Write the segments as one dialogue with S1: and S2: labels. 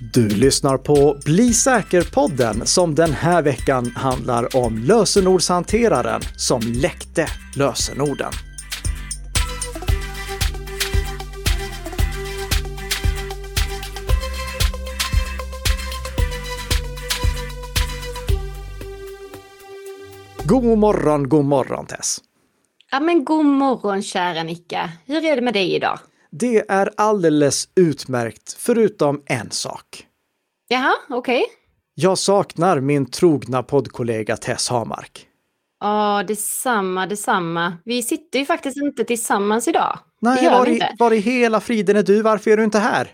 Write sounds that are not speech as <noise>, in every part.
S1: Du lyssnar på Bli säker-podden som den här veckan handlar om lösenordshanteraren som läckte lösenorden. God morgon, god morgon Tess!
S2: Ja men god morgon kära Nicka. Hur är det med dig idag?
S1: Det är alldeles utmärkt, förutom en sak.
S2: Jaha, okej. Okay.
S1: Jag saknar min trogna poddkollega Tess Hamark.
S2: Ja, detsamma, detsamma. Vi sitter ju faktiskt inte tillsammans idag.
S1: Nej, var i, var i hela friden är du? Varför är du inte här?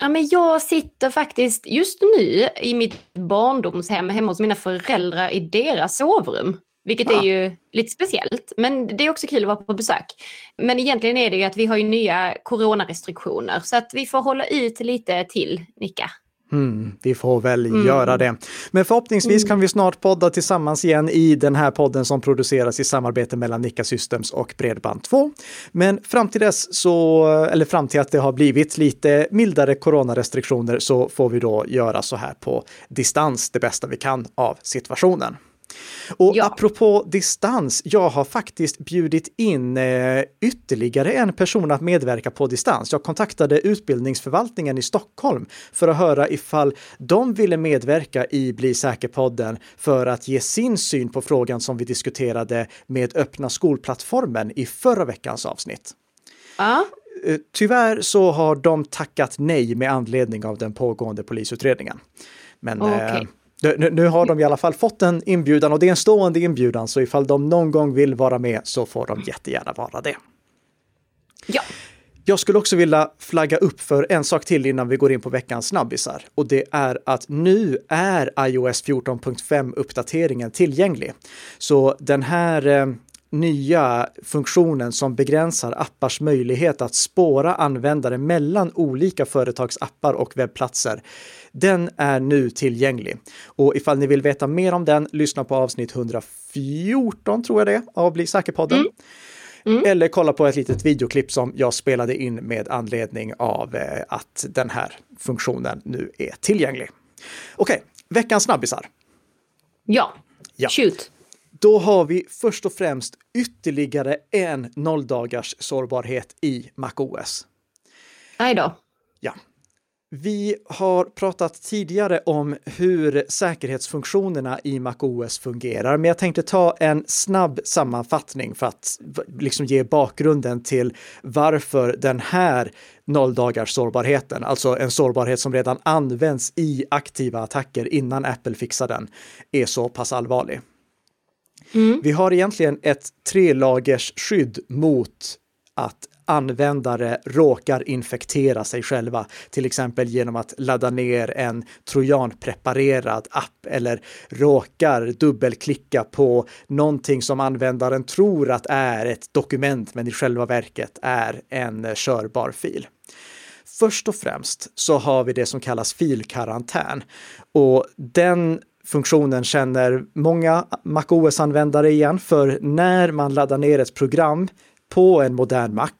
S2: Ja, men jag sitter faktiskt just nu i mitt barndomshem hemma hos mina föräldrar i deras sovrum. Vilket ja. är ju lite speciellt, men det är också kul att vara på besök. Men egentligen är det ju att vi har ju nya coronarestriktioner så att vi får hålla ut lite till, Nicka.
S1: Mm, vi får väl mm. göra det. Men förhoppningsvis kan vi snart podda tillsammans igen i den här podden som produceras i samarbete mellan Nika Systems och Bredband2. Men fram till dess så, eller fram till att det har blivit lite mildare coronarestriktioner så får vi då göra så här på distans det bästa vi kan av situationen. Och ja. apropå distans, jag har faktiskt bjudit in eh, ytterligare en person att medverka på distans. Jag kontaktade utbildningsförvaltningen i Stockholm för att höra ifall de ville medverka i Bli säker-podden för att ge sin syn på frågan som vi diskuterade med öppna skolplattformen i förra veckans avsnitt.
S2: Ja.
S1: Eh, tyvärr så har de tackat nej med anledning av den pågående polisutredningen. Men okay. eh, nu, nu, har de i alla fall fått en inbjudan och det är en stående inbjudan, så ifall de någon gång vill vara med så får de jättegärna vara det.
S2: Ja.
S1: Jag skulle också vilja flagga upp för en sak till innan vi går in på veckans snabbisar. Och det är att nu är iOS 14.5 uppdateringen tillgänglig. Så den här eh, nya funktionen som begränsar appars möjlighet att spåra användare mellan olika företags appar och webbplatser. Den är nu tillgänglig. Och ifall ni vill veta mer om den, lyssna på avsnitt 114 tror jag det av Bli säker-podden. Mm. Mm. Eller kolla på ett litet videoklipp som jag spelade in med anledning av eh, att den här funktionen nu är tillgänglig. Okej, okay, veckans snabbisar.
S2: Ja, ja. shoot.
S1: Då har vi först och främst ytterligare en nolldagars sårbarhet i MacOS.
S2: Nej då.
S1: Ja. Vi har pratat tidigare om hur säkerhetsfunktionerna i MacOS fungerar, men jag tänkte ta en snabb sammanfattning för att liksom ge bakgrunden till varför den här nolldagars sårbarheten, alltså en sårbarhet som redan används i aktiva attacker innan Apple fixar den, är så pass allvarlig. Mm. Vi har egentligen ett trelagers skydd mot att användare råkar infektera sig själva, till exempel genom att ladda ner en trojanpreparerad app eller råkar dubbelklicka på någonting som användaren tror att är ett dokument men i själva verket är en körbar fil. Först och främst så har vi det som kallas filkarantän och den funktionen känner många MacOS-användare igen, för när man laddar ner ett program på en modern Mac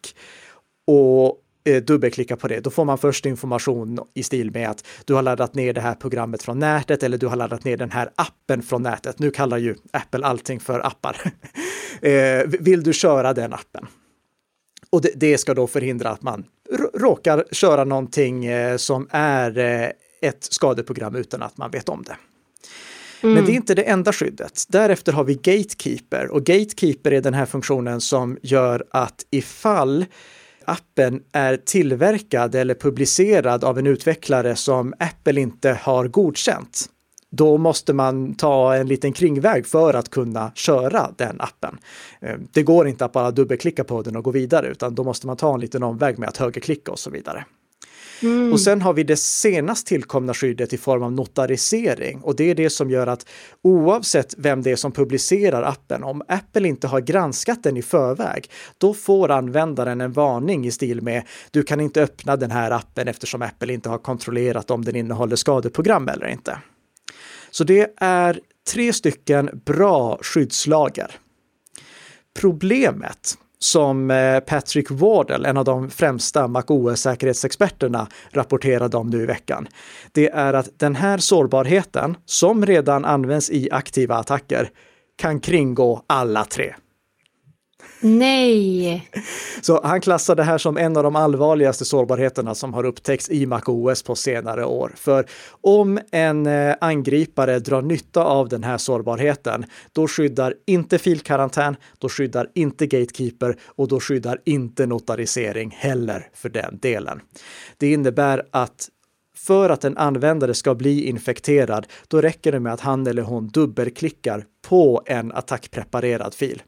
S1: och eh, dubbelklickar på det, då får man först information i stil med att du har laddat ner det här programmet från nätet eller du har laddat ner den här appen från nätet. Nu kallar ju Apple allting för appar. <laughs> eh, vill du köra den appen? Och det, det, ska då förhindra att man råkar köra någonting eh, som är eh, ett skadeprogram utan att man vet om det. Mm. Men det är inte det enda skyddet. Därefter har vi Gatekeeper och Gatekeeper är den här funktionen som gör att ifall appen är tillverkad eller publicerad av en utvecklare som Apple inte har godkänt, då måste man ta en liten kringväg för att kunna köra den appen. Eh, det går inte att bara dubbelklicka på den och gå vidare, utan då måste man ta en liten omväg med att högerklicka och så vidare. Mm. Och sen har vi det senast tillkomna skyddet i form av notarisering och det är det som gör att oavsett vem det är som publicerar appen, om Apple inte har granskat den i förväg, då får användaren en varning i stil med du kan inte öppna den här appen eftersom Apple inte har kontrollerat om den innehåller skadeprogram eller inte. Så det är tre stycken bra skyddslager. Problemet som eh, Patrick Wardle, en av de främsta MacOS-säkerhetsexperterna, rapporterade om nu i veckan. Det är att den här sårbarheten, som redan används i aktiva attacker, kan kringgå alla tre.
S2: Nej!
S1: Så han klassar det här som en av de allvarligaste sårbarheterna som har upptäckts i MacOS på senare år. För om en eh, angripare drar nytta av den här sårbarheten, då skyddar inte filkarantän, då skyddar inte Gatekeeper och då skyddar inte notarisering heller för den delen. Det innebär att för att en användare ska bli infekterad, då räcker det med att han eller hon dubbelklickar på en attackpreparerad fil.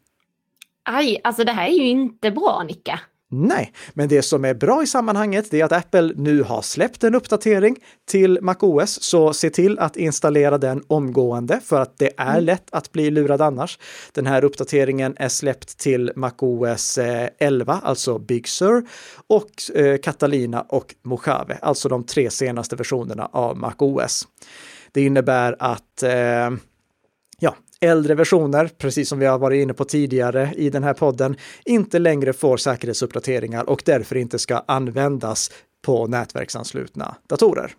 S2: Aj, alltså det här är ju inte bra Nicka.
S1: Nej, men det som är bra i sammanhanget är att Apple nu har släppt en uppdatering till MacOS, så se till att installera den omgående för att det är mm. lätt att bli lurad annars. Den här uppdateringen är släppt till MacOS 11, eh, alltså Big Sur, och eh, Catalina och Mojave, alltså de tre senaste versionerna av MacOS. Det innebär att eh, ja, äldre versioner, precis som vi har varit inne på tidigare i den här podden, inte längre får säkerhetsuppdateringar och därför inte ska användas på nätverksanslutna datorer.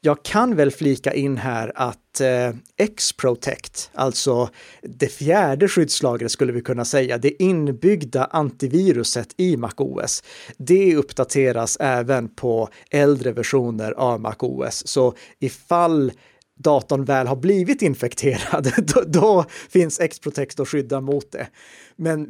S1: Jag kan väl flika in här att eh, X-Protect, alltså det fjärde skyddslagret skulle vi kunna säga, det inbyggda antiviruset i MacOS, det uppdateras även på äldre versioner av MacOS. Så ifall datorn väl har blivit infekterad, <laughs> då, då finns X-Protect att skydda mot det. Men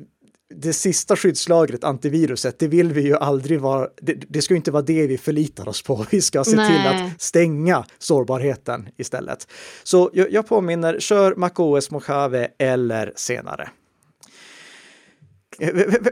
S1: det sista skyddslagret, antiviruset, det vill vi ju aldrig vara, det, det ska inte vara det vi förlitar oss på. <laughs> Vi ska se Nej. till att stänga sårbarheten istället. Så jag, jag påminner, kör MacOS Mojave eller senare.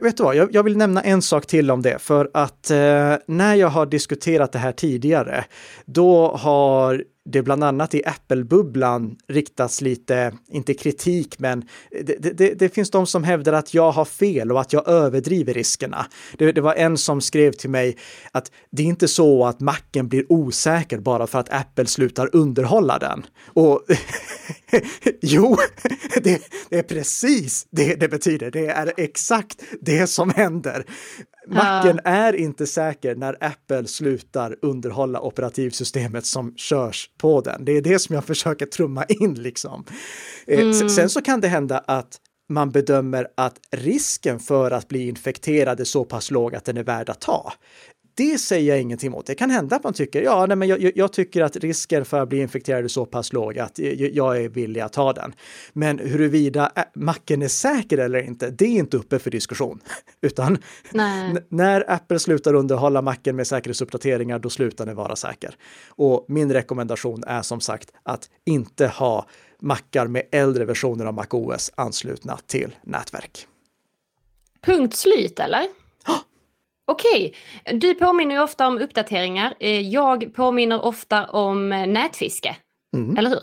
S1: Vet du vad, jag, jag, vill nämna en sak till om det, för att eh, när jag har diskuterat det här tidigare, då har det bland annat i Apple-bubblan riktas lite, inte kritik, men det, det, det, finns de som hävdar att jag har fel och att jag överdriver riskerna. Det, det, var en som skrev till mig att det är inte så att macken blir osäker bara för att Apple slutar underhålla den. Och <laughs> jo, det, är precis det det betyder. Det är exakt det som händer. Macken ja. är inte säker när Apple slutar underhålla operativsystemet som körs på den. Det är det som jag försöker trumma in liksom. Eh, mm. Sen så kan det hända att man bedömer att risken för att bli infekterad är så pass låg att den är värd att ta det säger jag ingenting emot. Det kan hända att man tycker, ja, nej, men jag, jag, tycker att risken för att bli infekterad är så pass låg att jag är villig att ta den. Men huruvida macken är säker eller inte, det är inte uppe för diskussion. <laughs> Utan när Apple slutar underhålla macken med säkerhetsuppdateringar, då slutar den vara säker. Och min rekommendation är som sagt att inte ha mackar med äldre versioner av MacOS anslutna till nätverk.
S2: Punkt slut eller? Okej, du påminner ju ofta om uppdateringar. Eh, jag påminner ofta om eh, nätfiske. Mm. Eller hur?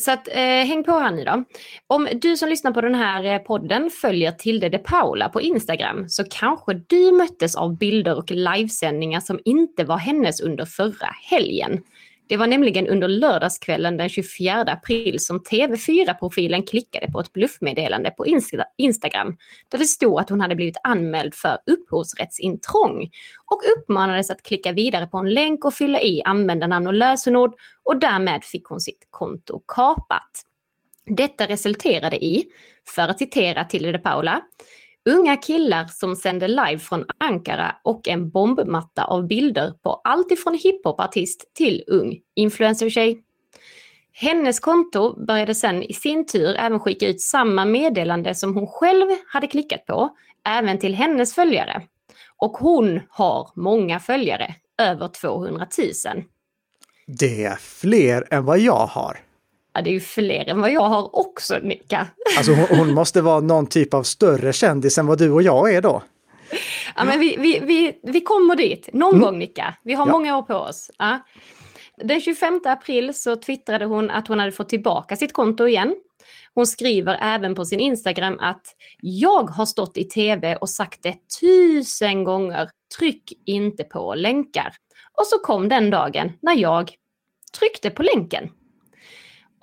S2: Så att, eh, häng på här nu då. Om du som lyssnar på den här eh, podden följer Tilde de Paula på Instagram så kanske du möttes av bilder och livesändningar som inte var hennes under förra helgen. Det var nämligen under lördagskvällen den 24 april som TV4-profilen klickade på ett bluffmeddelande på Insta Instagram där det stod att hon hade blivit anmäld för upphovsrättsintrång och uppmanades att klicka vidare på en länk och fylla i användarnamn och lösenord och därmed fick hon sitt konto kapat. Detta resulterade i, för att citera Tilde de Paula, Unga killar som sände live från Ankara och en bombmatta av bilder på allt ifrån hiphopartist till ung influencertjej. Hennes konto började sen i sin tur även skicka ut samma meddelande som hon själv hade klickat på, även till hennes följare. Och hon har många följare, över 200 000.
S1: Det är fler än vad jag har.
S2: Ja, det är ju fler än vad jag har också, Nicka.
S1: Alltså hon, hon måste vara någon typ av större kändis än vad du och jag är då.
S2: Ja, men vi, vi, vi, vi kommer dit någon mm. gång, Nicka. Vi har ja. många år på oss. Ja. Den 25 april så twittrade hon att hon hade fått tillbaka sitt konto igen. Hon skriver även på sin Instagram att jag har stått i tv och sagt det tusen gånger. Tryck inte på länkar. Och så kom den dagen när jag tryckte på länken.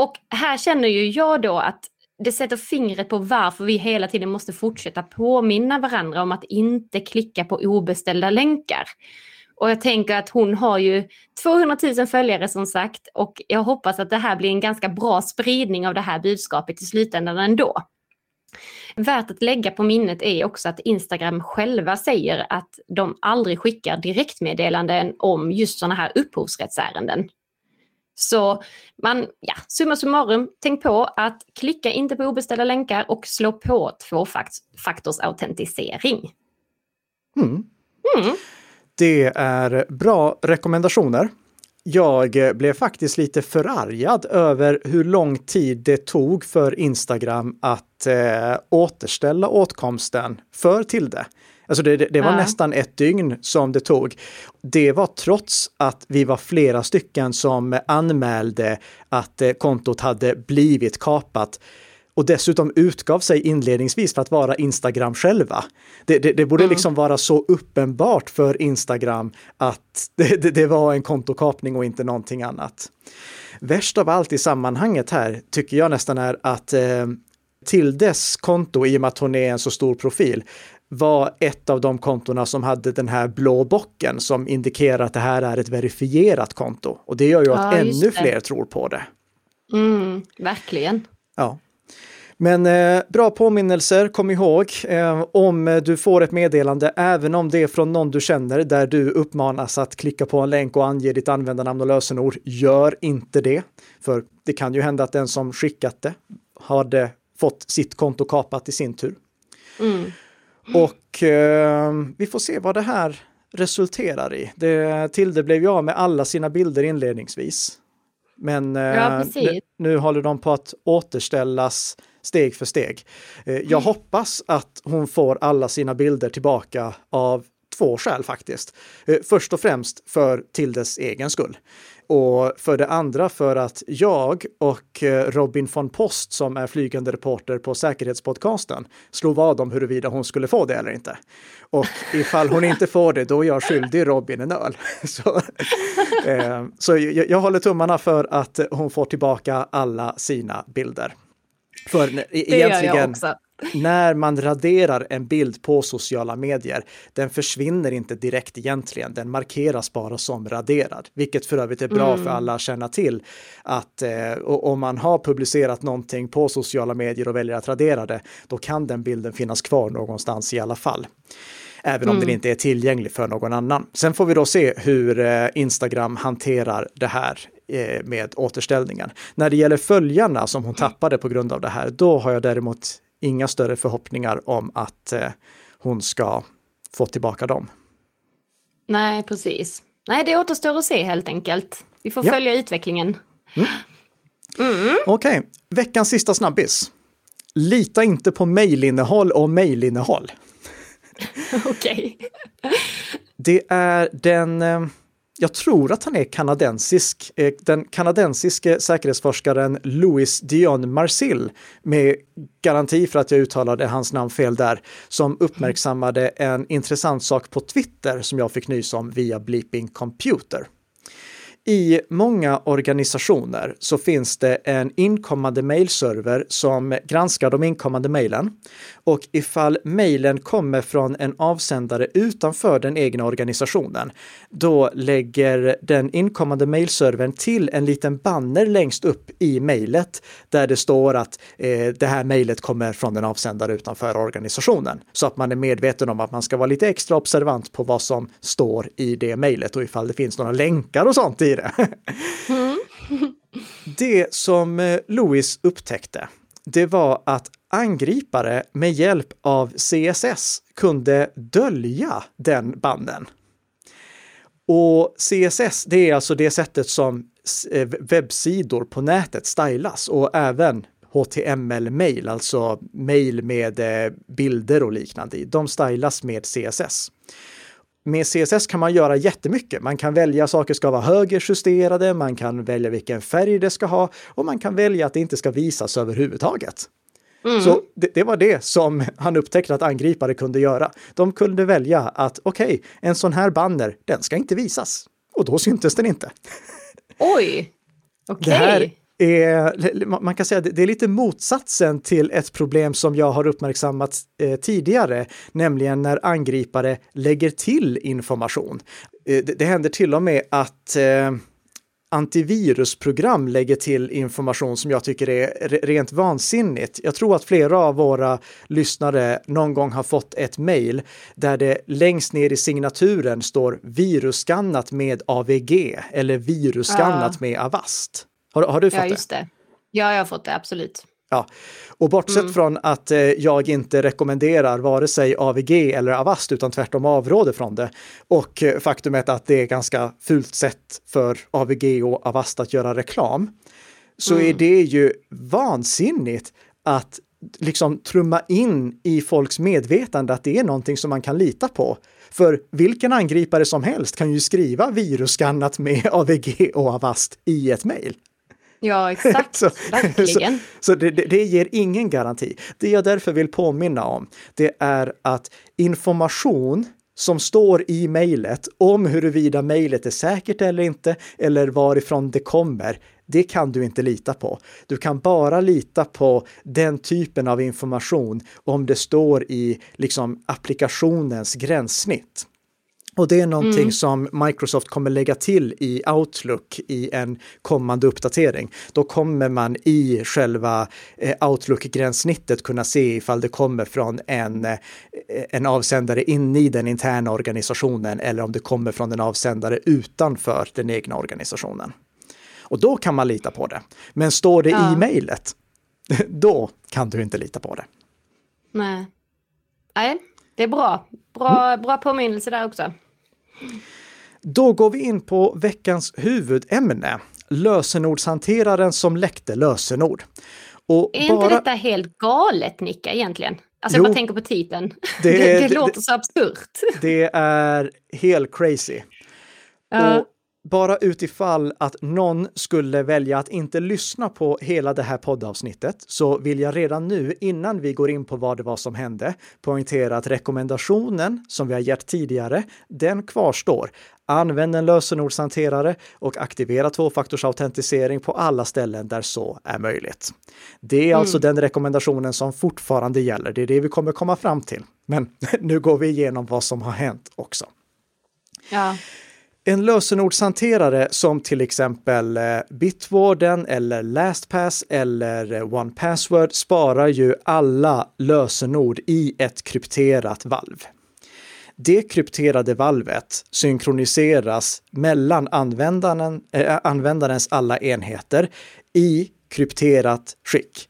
S2: Och här känner ju jag då att det sätter fingret på varför vi hela tiden måste fortsätta påminna varandra om att inte klicka på obeställda länkar. Och jag tänker att hon har ju 200 000 följare som sagt och jag hoppas att det här blir en ganska bra spridning av det här budskapet i slutändan ändå. Värt att lägga på minnet är också att Instagram själva säger att de aldrig skickar direktmeddelanden om just sådana här upphovsrättsärenden. Så man, ja, summa summarum, tänk på att klicka inte på obeställda länkar och slå på tvåfaktorsautentisering.
S1: Mm. Mm. Det är bra rekommendationer. Jag blev faktiskt lite förargad över hur lång tid det tog för Instagram att eh, återställa åtkomsten för Tilde. Alltså det, det var ja. nästan ett dygn som det tog. Det var trots att vi var flera stycken som anmälde att eh, kontot hade blivit kapat och dessutom utgav sig inledningsvis för att vara Instagram själva. Det, det, det borde mm. liksom vara så uppenbart för Instagram att <laughs> det, det, var en kontokapning och inte någonting annat. Värst av allt i sammanhanget här tycker jag nästan är att eh, till dess konto, i och med att hon är en så stor profil, var ett av de kontona som hade den här blå bocken som indikerar att det här är ett verifierat konto. Och det gör ju att ja, ännu fler tror på det.
S2: Mm, verkligen.
S1: Ja. Men eh, bra påminnelser, kom ihåg eh, om du får ett meddelande, även om det är från någon du känner, där du uppmanas att klicka på en länk och ange ditt användarnamn och lösenord, gör inte det. För det kan ju hända att den som skickat det hade fått sitt konto kapat i sin tur. Mm. Och eh, vi får se vad det här resulterar i. Det, Tilde blev ju av med alla sina bilder inledningsvis. Men eh, ja, nu håller de på att återställas steg för steg. Eh, jag mm. hoppas att hon får alla sina bilder tillbaka av två skäl faktiskt. Eh, först och främst för Tildes egen skull. Och för det andra för att jag och eh, Robin von Post som är flygande reporter på Säkerhetspodcasten slog vad om huruvida hon skulle få det eller inte. Och ifall hon inte får det, då är jag skyldig Robin en öl. <laughs> Så, eh, så jag, jag håller tummarna för att hon får tillbaka alla sina bilder. För det egentligen, när man raderar en bild på sociala medier, den försvinner inte direkt egentligen, den markeras bara som raderad, vilket för övrigt är bra mm. för alla att känna till att eh, om man har publicerat någonting på sociala medier och väljer att radera det, då kan den bilden finnas kvar någonstans i alla fall även om mm. den inte är tillgänglig för någon annan. Sen får vi då se hur eh, Instagram hanterar det här Eh, med återställningen. När det gäller följarna som hon tappade på grund av det här, då har jag däremot inga större förhoppningar om att eh, hon ska få tillbaka dem.
S2: Nej, precis. Nej, det återstår att se helt enkelt. Vi får ja. följa utvecklingen.
S1: Mm. Mm. Okej, okay. veckans sista snabbis. Lita inte på mejlinnehåll och mejlinnehåll. <laughs>
S2: Okej.
S1: Det är den eh, jag tror att han är kanadensisk, eh, den kanadensiske säkerhetsforskaren Louis Dion Marcil, med garanti för att jag uttalade hans namn fel där, som uppmärksammade en intressant sak på Twitter som jag fick nys om via Bleeping Computer. I många organisationer så finns det en inkommande mailserver som granskar de inkommande mejlen. Och ifall mejlen kommer från en avsändare utanför den egna organisationen, då lägger den inkommande mejlservern till en liten banner längst upp i mejlet där det står att eh, det här mejlet kommer från en avsändare utanför organisationen. Så att man är medveten om att man ska vara lite extra observant på vad som står i det mejlet och ifall det finns några länkar och sånt i det. Mm. <laughs> det som eh, Louis upptäckte, det var att angripare med hjälp av CSS kunde dölja den banden. Och CSS, det är alltså det sättet som eh, webbsidor på nätet stylas och även HTML-mail, alltså mail med eh, bilder och liknande i. De stylas med CSS. Med CSS kan man göra jättemycket. Man kan välja saker ska vara högerjusterade, man kan välja vilken färg det ska ha och man kan välja att det inte ska visas överhuvudtaget. Mm. Så det, det, var det som <laughs> han upptäckte att angripare kunde göra. De kunde välja att okej, okay, en sån här banner, den ska inte visas. Och då syntes den inte. <laughs>
S2: Oj! Okej. Okay.
S1: Är, man kan säga att det är lite motsatsen till ett problem som jag har uppmärksammat eh, tidigare, nämligen när angripare lägger till information. Eh, det, det händer till och med att eh, antivirusprogram lägger till information som jag tycker är rent vansinnigt. Jag tror att flera av våra lyssnare någon gång har fått ett mejl där det längst ner i signaturen står virusskannat med AVG eller virusskannat ja. med Avast. Har, har, du fått
S2: ja, just det? Ja, jag har fått det, absolut.
S1: Ja, och bortsett mm. från att eh, jag inte rekommenderar vare sig AVG eller Avast utan tvärtom avråder från det. Och eh, faktumet att det är ganska fult sätt för AVG och Avast att göra reklam. Så mm. är det ju vansinnigt att liksom trumma in i folks medvetande att det är någonting som man kan lita på. För vilken angripare som helst kan ju skriva virusskannat med AVG och Avast i ett mejl.
S2: Ja, <laughs> exakt. så, Verkligen.
S1: Så, så det, det, ger ingen garanti. Det jag därför vill påminna om, det är att information som står i mejlet om huruvida mejlet är säkert eller inte, eller varifrån det kommer, det kan du inte lita på. Du kan bara lita på den typen av information om det står i liksom applikationens gränssnitt. Och det är någonting mm. som Microsoft kommer lägga till i Outlook i en kommande uppdatering. Då kommer man i själva eh, Outlook-gränssnittet kunna se ifall det kommer från en, eh, en avsändare inne i den interna organisationen eller om det kommer från en avsändare utanför den egna organisationen. Och då kan man lita på det. Men står det ja. i mejlet, <laughs> då kan du inte lita på det.
S2: Nej. Nej, det är bra. Bra, mm. bra påminnelse där också.
S1: Då går vi in på veckans huvudämne, lösenordshanteraren som läckte lösenord.
S2: Och är bara... inte detta helt galet, Nicka, egentligen? Alltså jo, jag bara tänker på titeln. Det, det, <laughs> det, det låter så absurt.
S1: Det är helt crazy. Uh. Och bara utifall att någon skulle välja att inte lyssna på hela det här poddavsnittet så vill jag redan nu, innan vi går in på vad det var som hände, poängtera att rekommendationen som vi har gett tidigare, den kvarstår. Använd en lösenordshanterare och aktivera tvåfaktorsautentisering på alla ställen där så är möjligt. Det är alltså mm. alltså den rekommendationen som fortfarande gäller. Det är det vi kommer komma fram till. Men <laughs> nu går vi igenom vad som har hänt också.
S2: Ja.
S1: En lösenordshanterare som till exempel eh, Bitwarden eller LastPass eller eh, OnePassword sparar ju alla lösenord i ett krypterat valv. Det krypterade valvet synkroniseras mellan användaren, äh, användarens alla enheter i krypterat skick.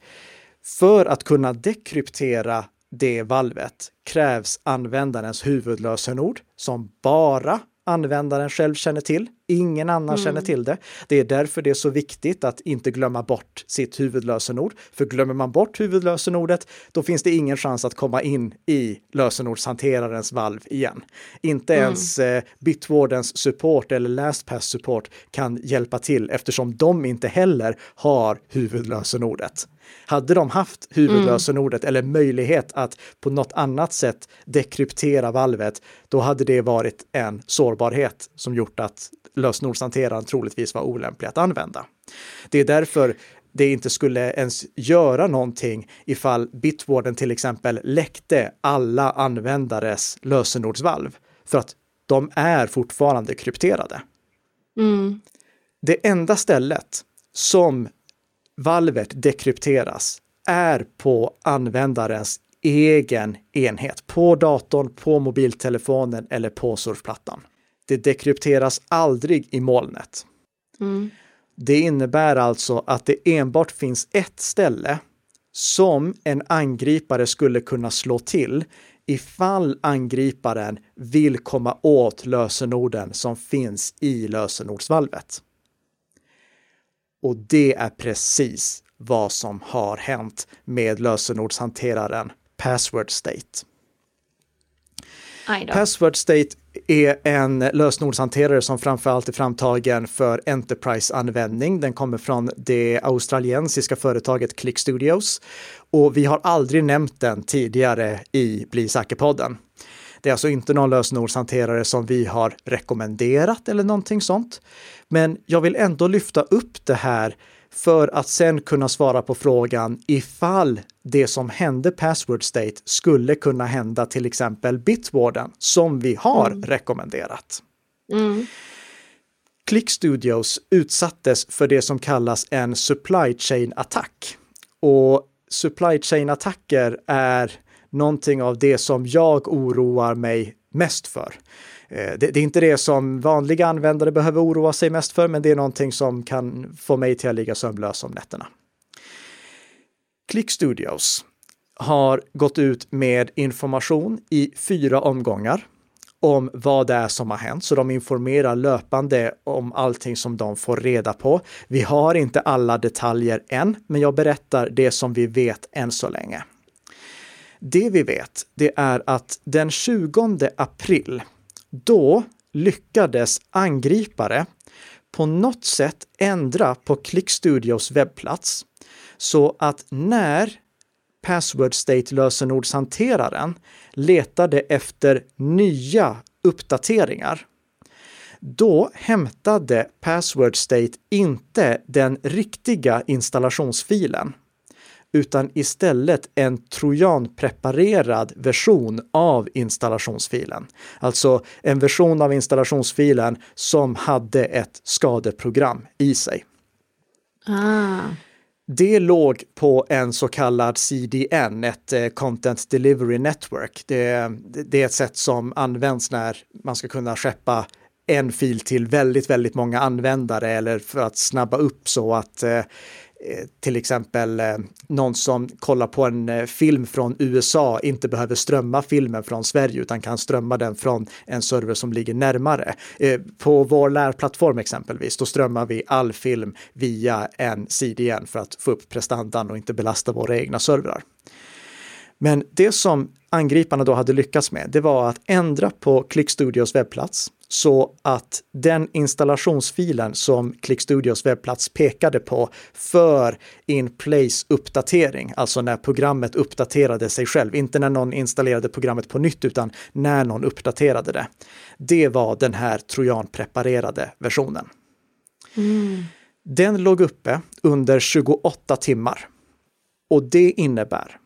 S1: För att kunna dekryptera det valvet krävs användarens huvudlösenord som bara användaren själv känner till. Ingen annan mm. känner till det. Det är därför det är så viktigt att inte glömma bort sitt huvudlösenord. För glömmer man bort huvudlösenordet, då finns det ingen chans att komma in i lösenordshanterarens valv igen. Inte mm. ens eh, Bitwardens support eller LastPass support kan hjälpa till eftersom de inte heller har huvudlösenordet. Hade de haft huvudlösenordet mm. eller möjlighet att på något annat sätt dekryptera valvet, då hade det varit en sårbarhet som gjort att lösenordshanteraren troligtvis var olämplig att använda. Det är därför det inte skulle ens göra någonting ifall Bitwarden till exempel läckte alla användares lösenordsvalv. För att de är fortfarande krypterade.
S2: Mm.
S1: Det enda stället som valvet dekrypteras är på användarens egen enhet, på datorn, på mobiltelefonen eller på surfplattan. Det dekrypteras aldrig i molnet.
S2: Mm.
S1: Det innebär alltså att det enbart finns ett ställe som en angripare skulle kunna slå till ifall angriparen vill komma åt lösenorden som finns i lösenordsvalvet. Och det är precis vad som har hänt med lösenordshanteraren Password State. Password State är en lösenordshanterare som framförallt är framtagen för Enterprise-användning. Den kommer från det australiensiska företaget Click Studios och vi har aldrig nämnt den tidigare i Bli säker-podden. Det är alltså inte någon lösenordshanterare som vi har rekommenderat eller någonting sånt. Men jag vill ändå lyfta upp det här för att sen kunna svara på frågan ifall det som hände Password State skulle kunna hända till exempel Bitwarden som vi har mm. rekommenderat. Mm. Click Studios utsattes för det som kallas en supply chain-attack. Och supply chain-attacker är någonting av det som jag oroar mig mest för. Eh, det, det, är inte det som vanliga användare behöver oroa sig mest för, men det är någonting som kan få mig till att ligga sömnlös om nätterna. Click Studios har gått ut med information i fyra omgångar om vad det är som har hänt, så de informerar löpande om allting som de får reda på. Vi har inte alla detaljer än, men jag berättar det som vi vet än så länge. Det vi vet, det är att den 20 april, då lyckades angripare på något sätt ändra på ClickStudios webbplats så att när Password State lösenordshanteraren letade efter nya uppdateringar, då hämtade Password State inte den riktiga installationsfilen utan istället en trojanpreparerad version av installationsfilen. Alltså en version av installationsfilen som hade ett skadeprogram i sig.
S2: Ah.
S1: Det låg på en så kallad CDN, ett eh, Content Delivery Network. Det, det, är ett sätt som används när man ska kunna skeppa en fil till väldigt, väldigt många användare eller för att snabba upp så att eh, Eh, till exempel eh, någon som kollar på en eh, film från USA inte behöver strömma filmen från Sverige utan kan strömma den från en server som ligger närmare. På vår lärplattform exempelvis, då strömmar vi all film via en CDN för att få upp prestandan och inte belasta våra egna servrar. Men det som angriparna då hade lyckats med, det var att ändra på ClickStudios webbplats så att den installationsfilen som ClickStudios webbplats pekade på för in-place uppdatering, alltså när programmet uppdaterade sig själv, inte när någon installerade programmet på nytt, utan när någon uppdaterade det. Det var den här trojanpreparerade versionen.
S2: Mm.
S1: Den låg uppe under 28 timmar. Och det innebär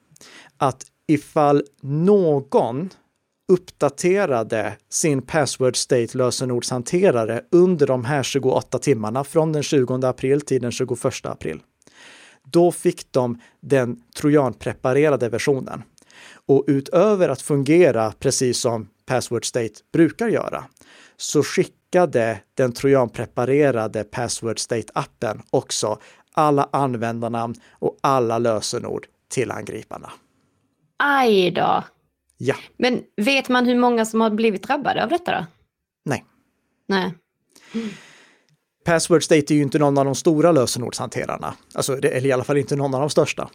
S1: att ifall någon uppdaterade sin password state lösenordshanterare under de här 28 timmarna från den 20 april till den 21 april. Då fick de den trojanpreparerade versionen. Och utöver att fungera precis som password state brukar göra så skickade den trojanpreparerade password state-appen också alla användarnamn och alla lösenord till angriparna.
S2: Aj då!
S1: Ja.
S2: Men vet man hur många som har blivit drabbade av detta då?
S1: Nej.
S2: Nej.
S1: Password State är ju inte någon av de stora lösenordshanterarna, alltså, eller i alla fall inte någon av de största.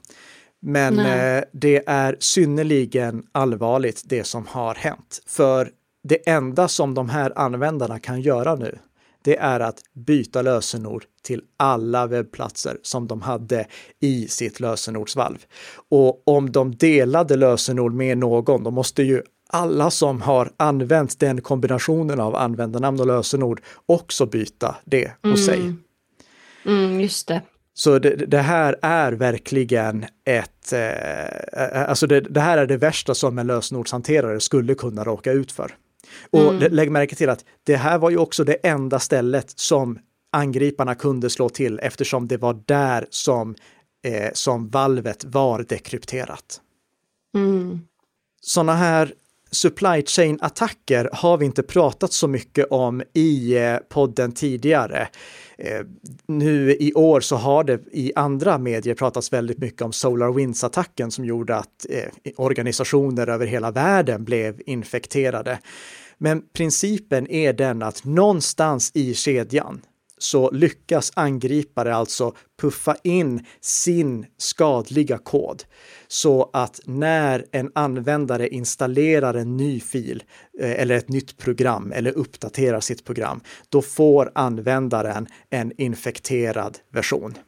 S1: Men eh, det är synnerligen allvarligt det som har hänt. För det enda som de här användarna kan göra nu, det är att byta lösenord till alla webbplatser som de hade i sitt lösenordsvalv. Och om de delade lösenord med någon, då måste ju alla som har använt den kombinationen av användarnamn och lösenord också byta det hos mm. sig.
S2: Mm, just det.
S1: Så det, det, här är verkligen ett, eh, alltså det, det, här är det värsta som en lösenordshanterare skulle kunna råka ut för. Och mm. lägg märke till att det här var ju också det enda stället som angriparna kunde slå till eftersom det var där som, eh, som valvet var dekrypterat.
S2: Mm.
S1: Sådana här supply chain-attacker har vi inte pratat så mycket om i eh, podden tidigare. Eh, nu i år så har det i andra medier pratats väldigt mycket om SolarWinds-attacken som gjorde att eh, organisationer över hela världen blev infekterade. Men principen är den att någonstans i kedjan så lyckas angripare alltså puffa in sin skadliga kod så att när en användare installerar en ny fil eh, eller ett nytt program eller uppdaterar sitt program, då får användaren en infekterad version.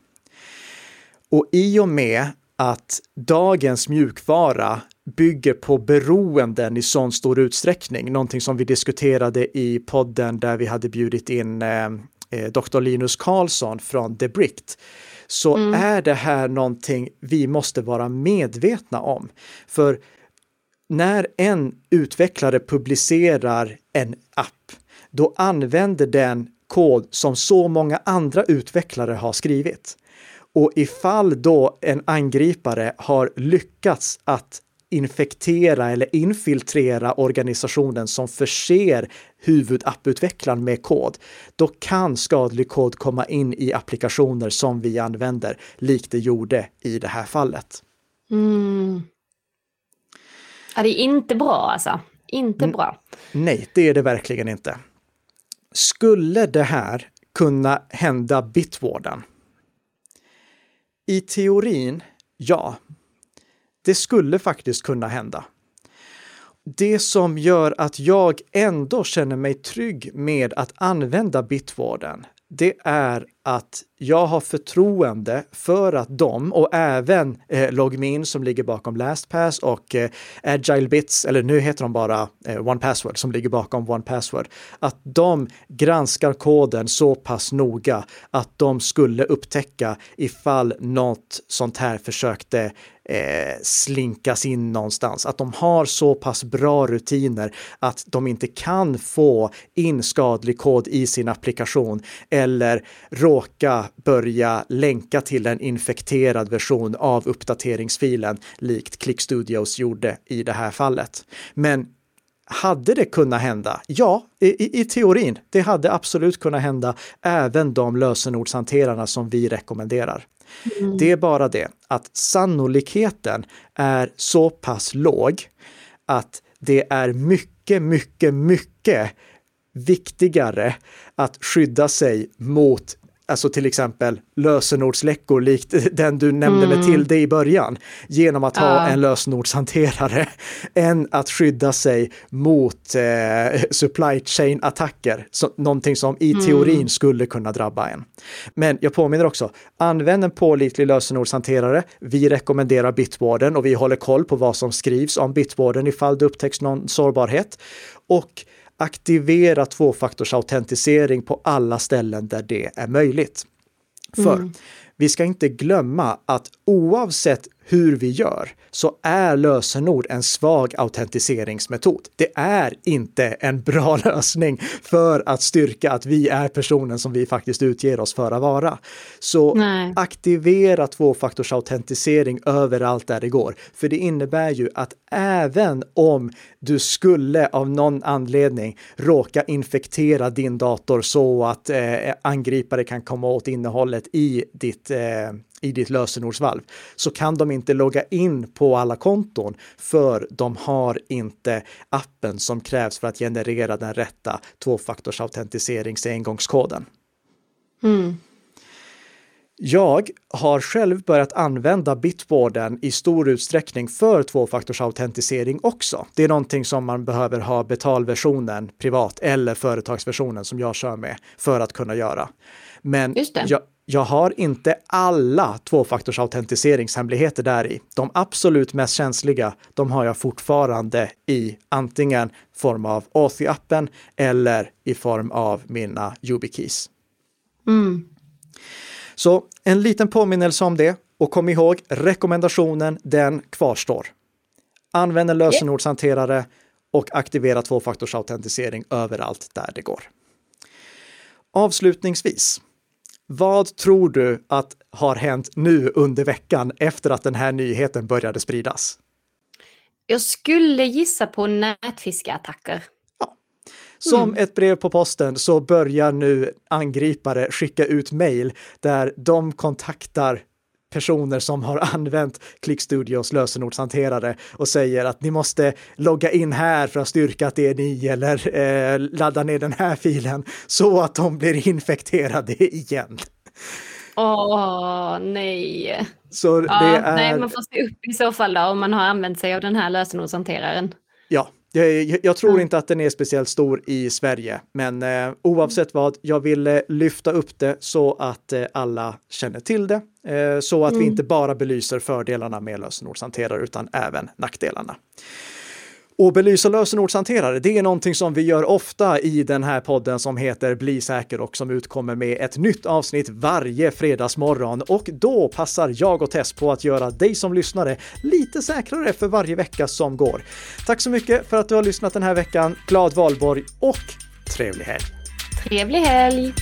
S1: Och i och med att dagens mjukvara bygger på beroenden i sån stor utsträckning, någonting som vi diskuterade i podden där vi hade bjudit in eh, eh, Dr. Linus Karlsson från Debrict så mm. är det här någonting vi måste vara medvetna om. För när en utvecklare publicerar en app, då använder den kod som så många andra utvecklare har skrivit. Och ifall då en angripare har lyckats att infektera eller infiltrera organisationen som förser huvudapputvecklaren med kod, då kan skadlig kod komma in i applikationer som vi använder, likt det gjorde i det här fallet.
S2: Mm. Ja, det är inte bra alltså. Inte mm. bra.
S1: Nej, det är det verkligen inte. Skulle det här kunna hända Bitwarden? I teorin, ja. Det skulle faktiskt kunna hända. Det som gör att jag ändå känner mig trygg med att använda Bitwarden, det är att jag har förtroende för att de och även eh, Logmin som ligger bakom LastPass och eh, Agile Bits, eller nu heter de bara eh, OnePassword som ligger bakom OnePassword, att de granskar koden så pass noga att de skulle upptäcka ifall något sånt här försökte eh, slinkas in någonstans. Att de har så pass bra rutiner att de inte kan få in skadlig kod i sin applikation eller råka börja länka till en infekterad version av uppdateringsfilen likt ClickStudios gjorde i det här fallet. Men hade det kunnat hända? Ja, i, i, teorin. Det hade absolut kunnat hända även de lösenordshanterarna som vi rekommenderar. Mm. Det är bara det att sannolikheten är så pass låg att det är mycket, mycket, mycket viktigare att skydda sig mot alltså till exempel lösenordsläckor likt <laughs> den du nämnde mm. med Tilde i början, genom att ha ja. en lösenordshanterare, <laughs> än att skydda sig mot eh, supply chain-attacker, någonting som i mm. teorin skulle kunna drabba en. Men jag påminner också, använd en pålitlig lösenordshanterare. Vi rekommenderar Bitwarden och vi håller koll på vad som skrivs om Bitwarden ifall det upptäcks någon sårbarhet. Och aktivera tvåfaktorsautentisering på alla ställen där det är möjligt. För mm. vi ska inte glömma att oavsett hur vi gör så är lösenord en svag autentiseringsmetod. Det är inte en bra <laughs> lösning för att styrka att vi är personen som vi faktiskt utger oss för att vara. Så Nej. aktivera tvåfaktorsautentisering överallt där det går. För det innebär ju att även om du skulle av någon anledning råka infektera din dator så att eh, angripare kan komma åt innehållet i ditt eh, i ditt lösenordsvalv så kan de inte logga in på alla konton för de har inte appen som krävs för att generera den rätta tvåfaktorsautentiseringsengångskoden. engångskoden. Mm. Jag har själv börjat använda Bitwarden i stor utsträckning för tvåfaktorsautentisering också. Det är någonting som man behöver ha betalversionen privat eller företagsversionen som jag kör med för att kunna göra. Men jag, jag har inte alla tvåfaktorsautentiseringshemligheter där i. De absolut mest känsliga, de har jag fortfarande i antingen form av Authy-appen eller i form av mina YubiKeys. Mm. Så en liten påminnelse om det och kom ihåg rekommendationen, den kvarstår. Använd en lösenordshanterare och aktivera tvåfaktorsautentisering överallt där det går. Avslutningsvis, vad tror du att har hänt nu under veckan efter att den här nyheten började spridas?
S2: Jag skulle gissa på nätfiskeattacker. Ja.
S1: Som mm. ett brev på posten så börjar nu angripare skicka ut mejl där de kontaktar personer som har <laughs> använt ClickStudios lösenordshanterare och säger att ni måste logga in här för att styrka att det är ni eller eh, ladda ner den här filen så att de blir infekterade <laughs> igen.
S2: Åh, nej.
S1: Så ja, är...
S2: Nej, man får se upp i så fall då om man har använt sig av den här lösenordshanteraren.
S1: Ja, jag, jag, tror mm. inte att den är speciellt stor i Sverige, men eh, oavsett vad, jag vill eh, lyfta upp det så att eh, alla känner till det, eh, så att mm. vi inte bara belyser fördelarna med lösenordshanterare utan även nackdelarna. Och belysa lösenordshanterare, det är någonting som vi gör ofta i den här podden som heter Bli säker och som utkommer med ett nytt avsnitt varje fredagsmorgon. Och då passar jag och Tess på att göra dig som lyssnare lite säkrare för varje vecka som går. Tack så mycket för att du har lyssnat den här veckan. Glad valborg och trevlig helg!
S2: Trevlig helg!